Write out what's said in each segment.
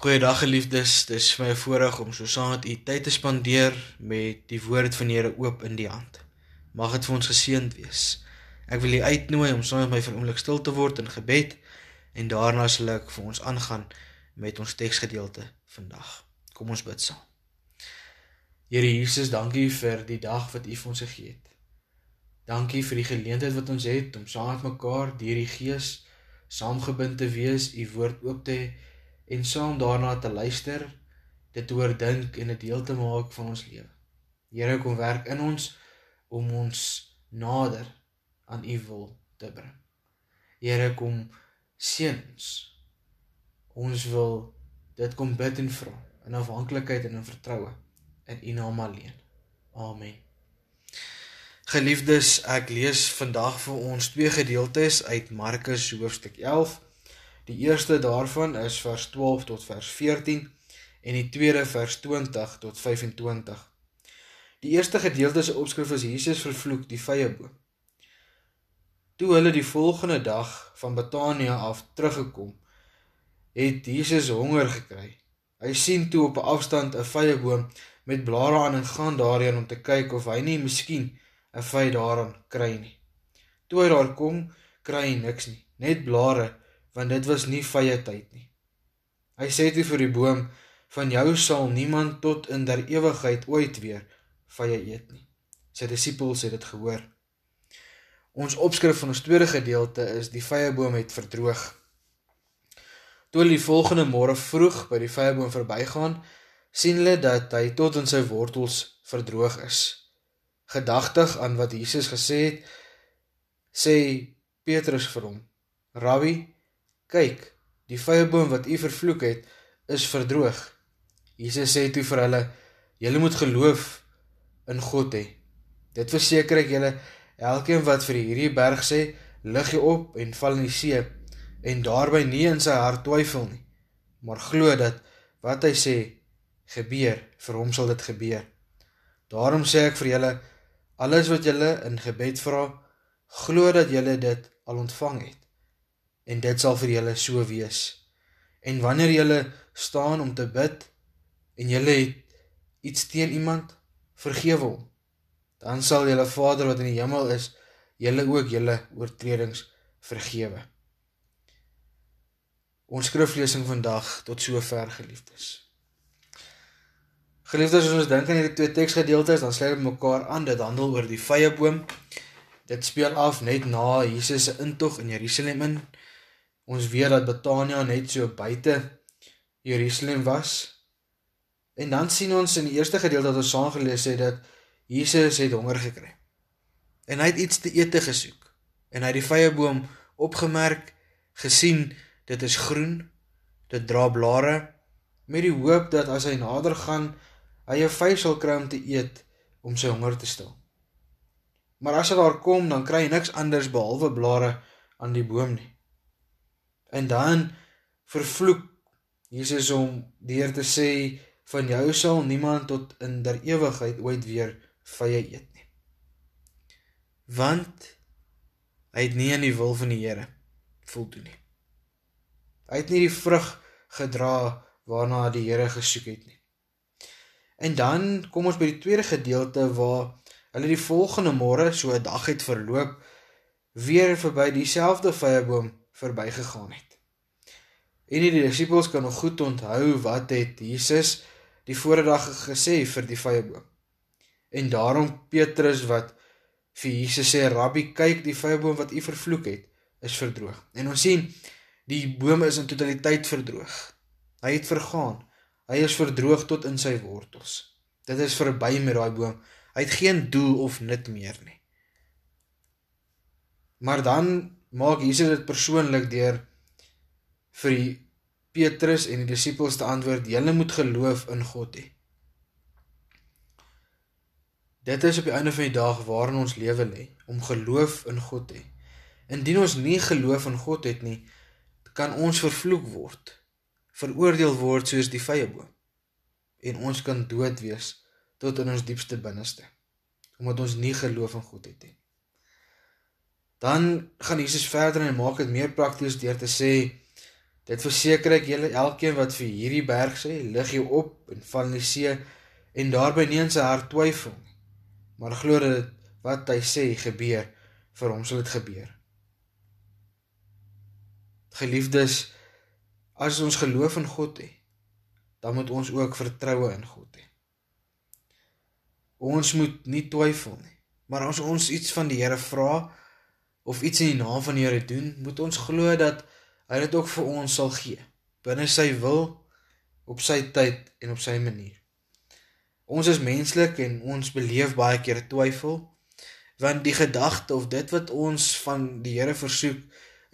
Goeiedag geliefdes, dis vir my 'n voorreg om so saam met u tyd te spandeer met die woord van die Here oop in die hand. Mag dit vir ons geseënd wees. Ek wil u uitnooi om saam met my vir 'n oomblik stil te word in gebed en daarna sal ek vir ons aangaan met ons teksgedeelte vandag. Kom ons bid saam. Here Jesus, dankie vir die dag wat u vir ons gegee het. Dankie vir die geleentheid wat ons het om saam met mekaar deur die Gees saamgebind te wees, u woord oop te hê en saam daarna te luister, dit te oordink en 'n deel te maak van ons lewe. Here kom werk in ons om ons nader aan U wil te bring. Here kom seën ons. Ons wil dit kom bid en vra in afhanklikheid en in vertroue in U naam alleen. Amen. Geliefdes, ek lees vandag vir ons twee gedeeltes uit Markus hoofstuk 11 Die eerste daarvan is vers 12 tot vers 14 en die tweede vers 20 tot 25. Die eerste gedeelte se opskrif is Jesus vervloek die vyeboom. Toe hulle die volgende dag van Betanië af teruggekom, het Jesus honger gekry. Hy sien toe op 'n afstand 'n vyeboom met blare aan en gaan daarheen om te kyk of hy nie miskien 'n vy daaraan kry nie. Toe hy daar kom, kry hy niks nie, net blare want dit was nie vye tyd nie. Hy sê toe vir die boom: "Van jou sal niemand tot in der ewigheid ooit weer vye eet nie." Sy disippels het dit gehoor. Ons opskrif van ons tweede gedeelte is die vye boom het verdroog. Toe hulle die volgende môre vroeg by die vye boom verbygaan, sien hulle dat hy tot in sy wortels verdroog is. Gedagtig aan wat Jesus gesê het, sê Petrus vir hom: "Rabbi, kyk, die vyeboom wat u vervloek het, is verdroog. Jesus sê toe vir hulle, julle moet geloof in God hê. Dit verseker ek julle, elkeen wat vir hierdie berg sê, lig jy op en val in die see en daarby nie in sy hart twyfel nie, maar glo dat wat hy sê gebeur, vir hom sal dit gebeur. Daarom sê ek vir julle, alles wat julle in gebed vra, glo dat julle dit al ontvang het en dit sal vir julle so wees. En wanneer julle staan om te bid en julle het iets teen iemand, vergewe hom. Dan sal julle Vader wat in die hemel is, julle ook julle oortredings vergewe. Ons skriflesing vandag tot sover geliefdes. Geliefdes, as ons dink aan hierdie twee teksgedeeltes, dan sluit dit mekaar aan. Dit handel oor die vyeboom. Dit speel af net na Jesus se intog in Jerusalem in. Ons weet dat Betania net so buite Jerusalem was. En dan sien ons in die eerste gedeelte wat ons saam gelees het dat Jesus het honger gekry. En hy het iets te eet gesoek. En hy het die vyeboom opgemerk, gesien dit is groen, dit dra blare met die hoop dat as hy nader gaan, hy 'n vy sal kry om te eet om sy honger te stil. Maar as hy daar kom, dan kry hy niks anders behalwe blare aan die boom nie. En dan vervloek Jesus hom deur te sê van jou sal niemand tot in der ewigheid ooit weer vye eet nie. Want hy het nie aan die wil van die Here voldoen nie. Hy het nie die vrug gedra waarna die Here gesoek het nie. En dan kom ons by die tweede gedeelte waar hulle die volgende môre so 'n dag het verloop weer verby dieselfde vyeboom verbygegaan het. En die disippels kan nog goed onthou wat het Jesus die vorige dag gesê vir die vyeboom. En daarom Petrus wat vir Jesus sê Rabbi kyk die vyeboom wat u vervloek het is verdroog. En ons sien die boom is in totaliteit verdroog. Hy het vergaan. Hy is verdroog tot in sy wortels. Dit is verby met daai boom. Hy het geen doel of nut meer nie. Maar dan maak Jesus dit persoonlik deur vir die Petrus en die disippels te antwoord: "Julle moet geloof in God hê." Dit is op die einde van die dag waarin ons lewe lê, om geloof in God te hê. Indien ons nie geloof in God het nie, kan ons vervloek word, veroordeel word soos die vyeboom en ons kan dood wees tot in ons diepste binneste omdat ons nie geloof in God het nie. Dan gaan Jesus verder en maak dit meer prakties deur te sê Dit verseker ek julle elkeen wat vir hierdie berg sê, lig jou op en val in die see en daarby nie in sy hart twyfel maar glo dat wat hy sê gebeur, vir hom sal dit gebeur. Geliefdes, as ons geloof in God het, dan moet ons ook vertroue in God hê. Ons moet nie twyfel nie, maar as ons iets van die Here vra of iets in die naam van die Here doen, moet ons glo dat hy dit ook vir ons sal gee binne sy wil op sy tyd en op sy manier. Ons is menslik en ons beleef baie keer twyfel want die gedagte of dit wat ons van die Here versoek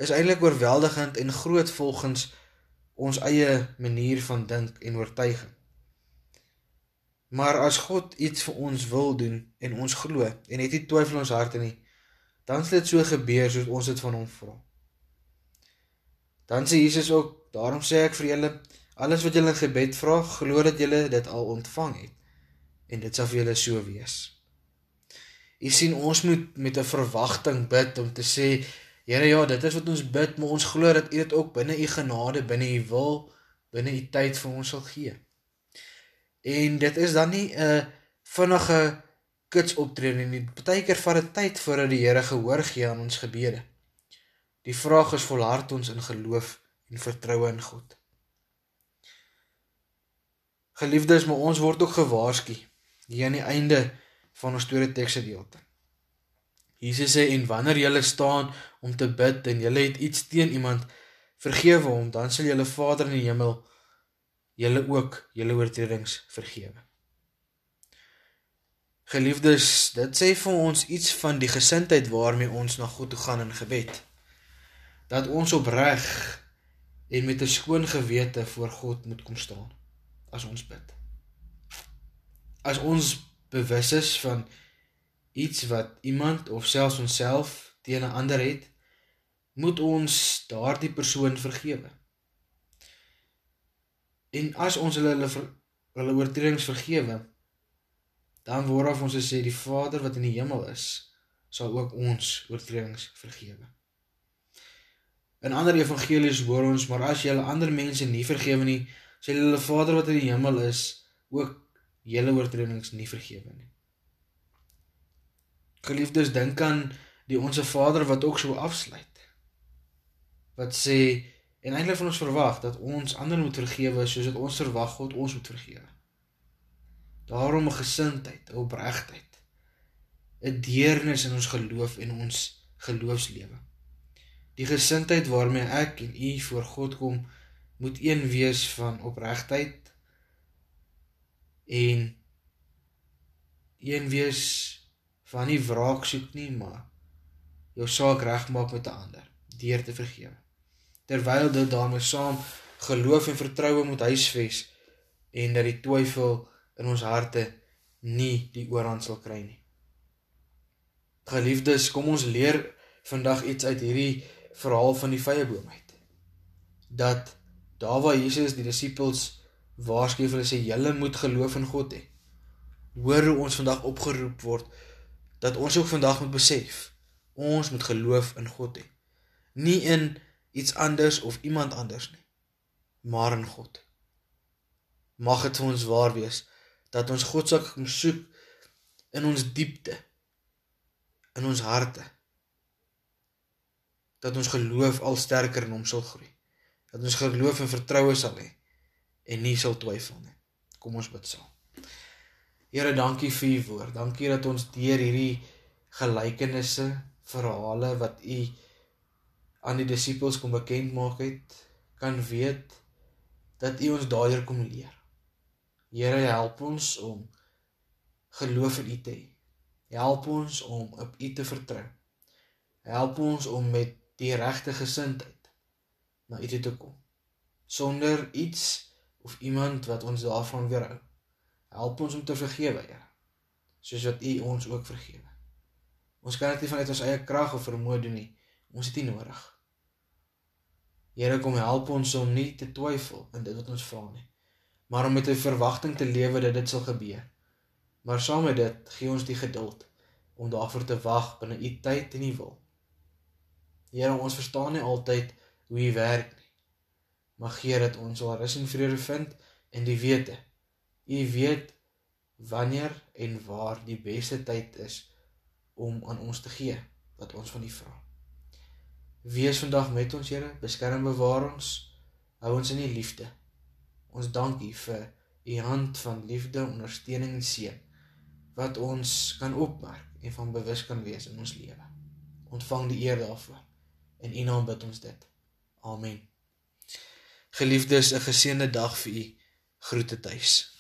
is eintlik oorweldigend en groot volgens ons eie manier van dink en oortuiging. Maar as God iets vir ons wil doen en ons glo en het nie twyfel in ons harte nie, dan sal dit so gebeur soos ons dit van hom vra. Dan sê Jesus ook, daarom sê ek vir julle, alles wat julle in gebed vra, glo dat julle dit al ontvang het en dit sal vir julle so wees. Jy sien ons moet met 'n verwagting bid om te sê, Here ja, dit is wat ons bid, maar ons glo dat U dit ook binne U genade, binne U wil, binne U tyd vir ons sal gee. En dit is dan nie 'n vinnige kits optrede nie. Partykeer vat dit tyd voordat die Here gehoor gee aan ons gebede. Die vraag is volhard ons in geloof en vertroue in God. Geliefdes, maar ons word ook gewaarsku hier aan die einde van ons tweede teksgedeelte. Jesus sê en wanneer jy staan om te bid en jy het iets teen iemand, vergewe hom, dan sal julle Vader in die hemel julle ook julle oortredings vergewe. Geliefdes, dit sê vir ons iets van die gesindheid waarmee ons na God toe gaan in gebed dat ons opreg en met 'n skoon gewete voor God moet kom staan as ons bid. As ons bewus is van iets wat iemand of selfs onsself teen 'n ander het, moet ons daardie persoon vergewe. En as ons hulle hulle, hulle oortredings vergewe, dan word ons sê die Vader wat in die hemel is, sal ook ons oortredings vergewe. In ander evangelies hoor ons, maar as jy ander mense nie vergewe nie, sal hulle Vader wat in die hemel is ook julle oortredings nie vergewe nie. Geliefdes, dink aan die onsse Vader wat ook so afsluit. Wat sê en eintlik van ons verwag dat ons ander moet vergewe soos dit ons verwag God ons moet vergewe. Daarom 'n gesindheid, 'n opregtheid, 'n deernis in ons geloof en ons geloofslewe. Die gesindheid waarmee ek en u voor God kom, moet een wees van opregtheid en een wees van nie wraak soek nie, maar jou saak regmaak met 'n ander deur te vergewe. Terwyl dit daarmee saam geloof en vertroue moet huisves en dat die twyfel in ons harte nie die oorhand sal kry nie. Geliefdes, kom ons leer vandag iets uit hierdie verhaal van die vyeboom uit. Dat daar waar Jesus die disippels waarsku vir hulle sê julle moet geloof in God hê. Hoor hoe ons vandag opgeroep word dat ons ook vandag moet besef ons moet geloof in God hê. Nie in iets anders of iemand anders nie, maar in God. Mag dit vir ons waar wees dat ons God sal soek in ons diepte in ons harte dat ons geloof al sterker in hom sal groei. Dat ons geloof en vertroue sal hê en nie sal twyfel nie. Kom ons bid saam. Here, dankie vir u woord. Dankie dat ons deur hierdie gelykenisse, verhale wat u aan die disippels kom bekend maak het, kan weet dat u ons daardeur kom leer. Here, help ons om geloof in u te hê. Help ons om op u te vertrou. Help ons om met die regte gesindheid na U toe kom sonder iets of iemand wat ons daarvan weerhou. Help ons om te vergewe, Here, soos wat U ons ook vergewe. Ons kan dit nie vanuit ons eie krag of vermoë doen nie. Ons het U nodig. Here, kom help ons om nie te twyfel in dit wat ons vra nie, maar om met 'n verwagting te lewe dat dit sal gebeur. Maar saam met dit, gee ons die geduld om daarvoor te wag binne U tyd en U wil. Here, ons verstaan nie altyd hoe U werk nie. Mag gee dat ons al rus en vrede vind in die wete. U weet wanneer en waar die beste tyd is om aan ons te gee wat ons van U vra. Wees vandag met ons, Here, beskerm bewaar ons, hou ons in U liefde. Ons dank U vir U hand van liefde, ondersteuning en seën wat ons kan opmerk en van bewus kan wees in ons lewe. Ontvang die eer daarvoor. In U naam bid ons dit. Amen. Geliefdes, 'n geseënde dag vir u. Groete tuis.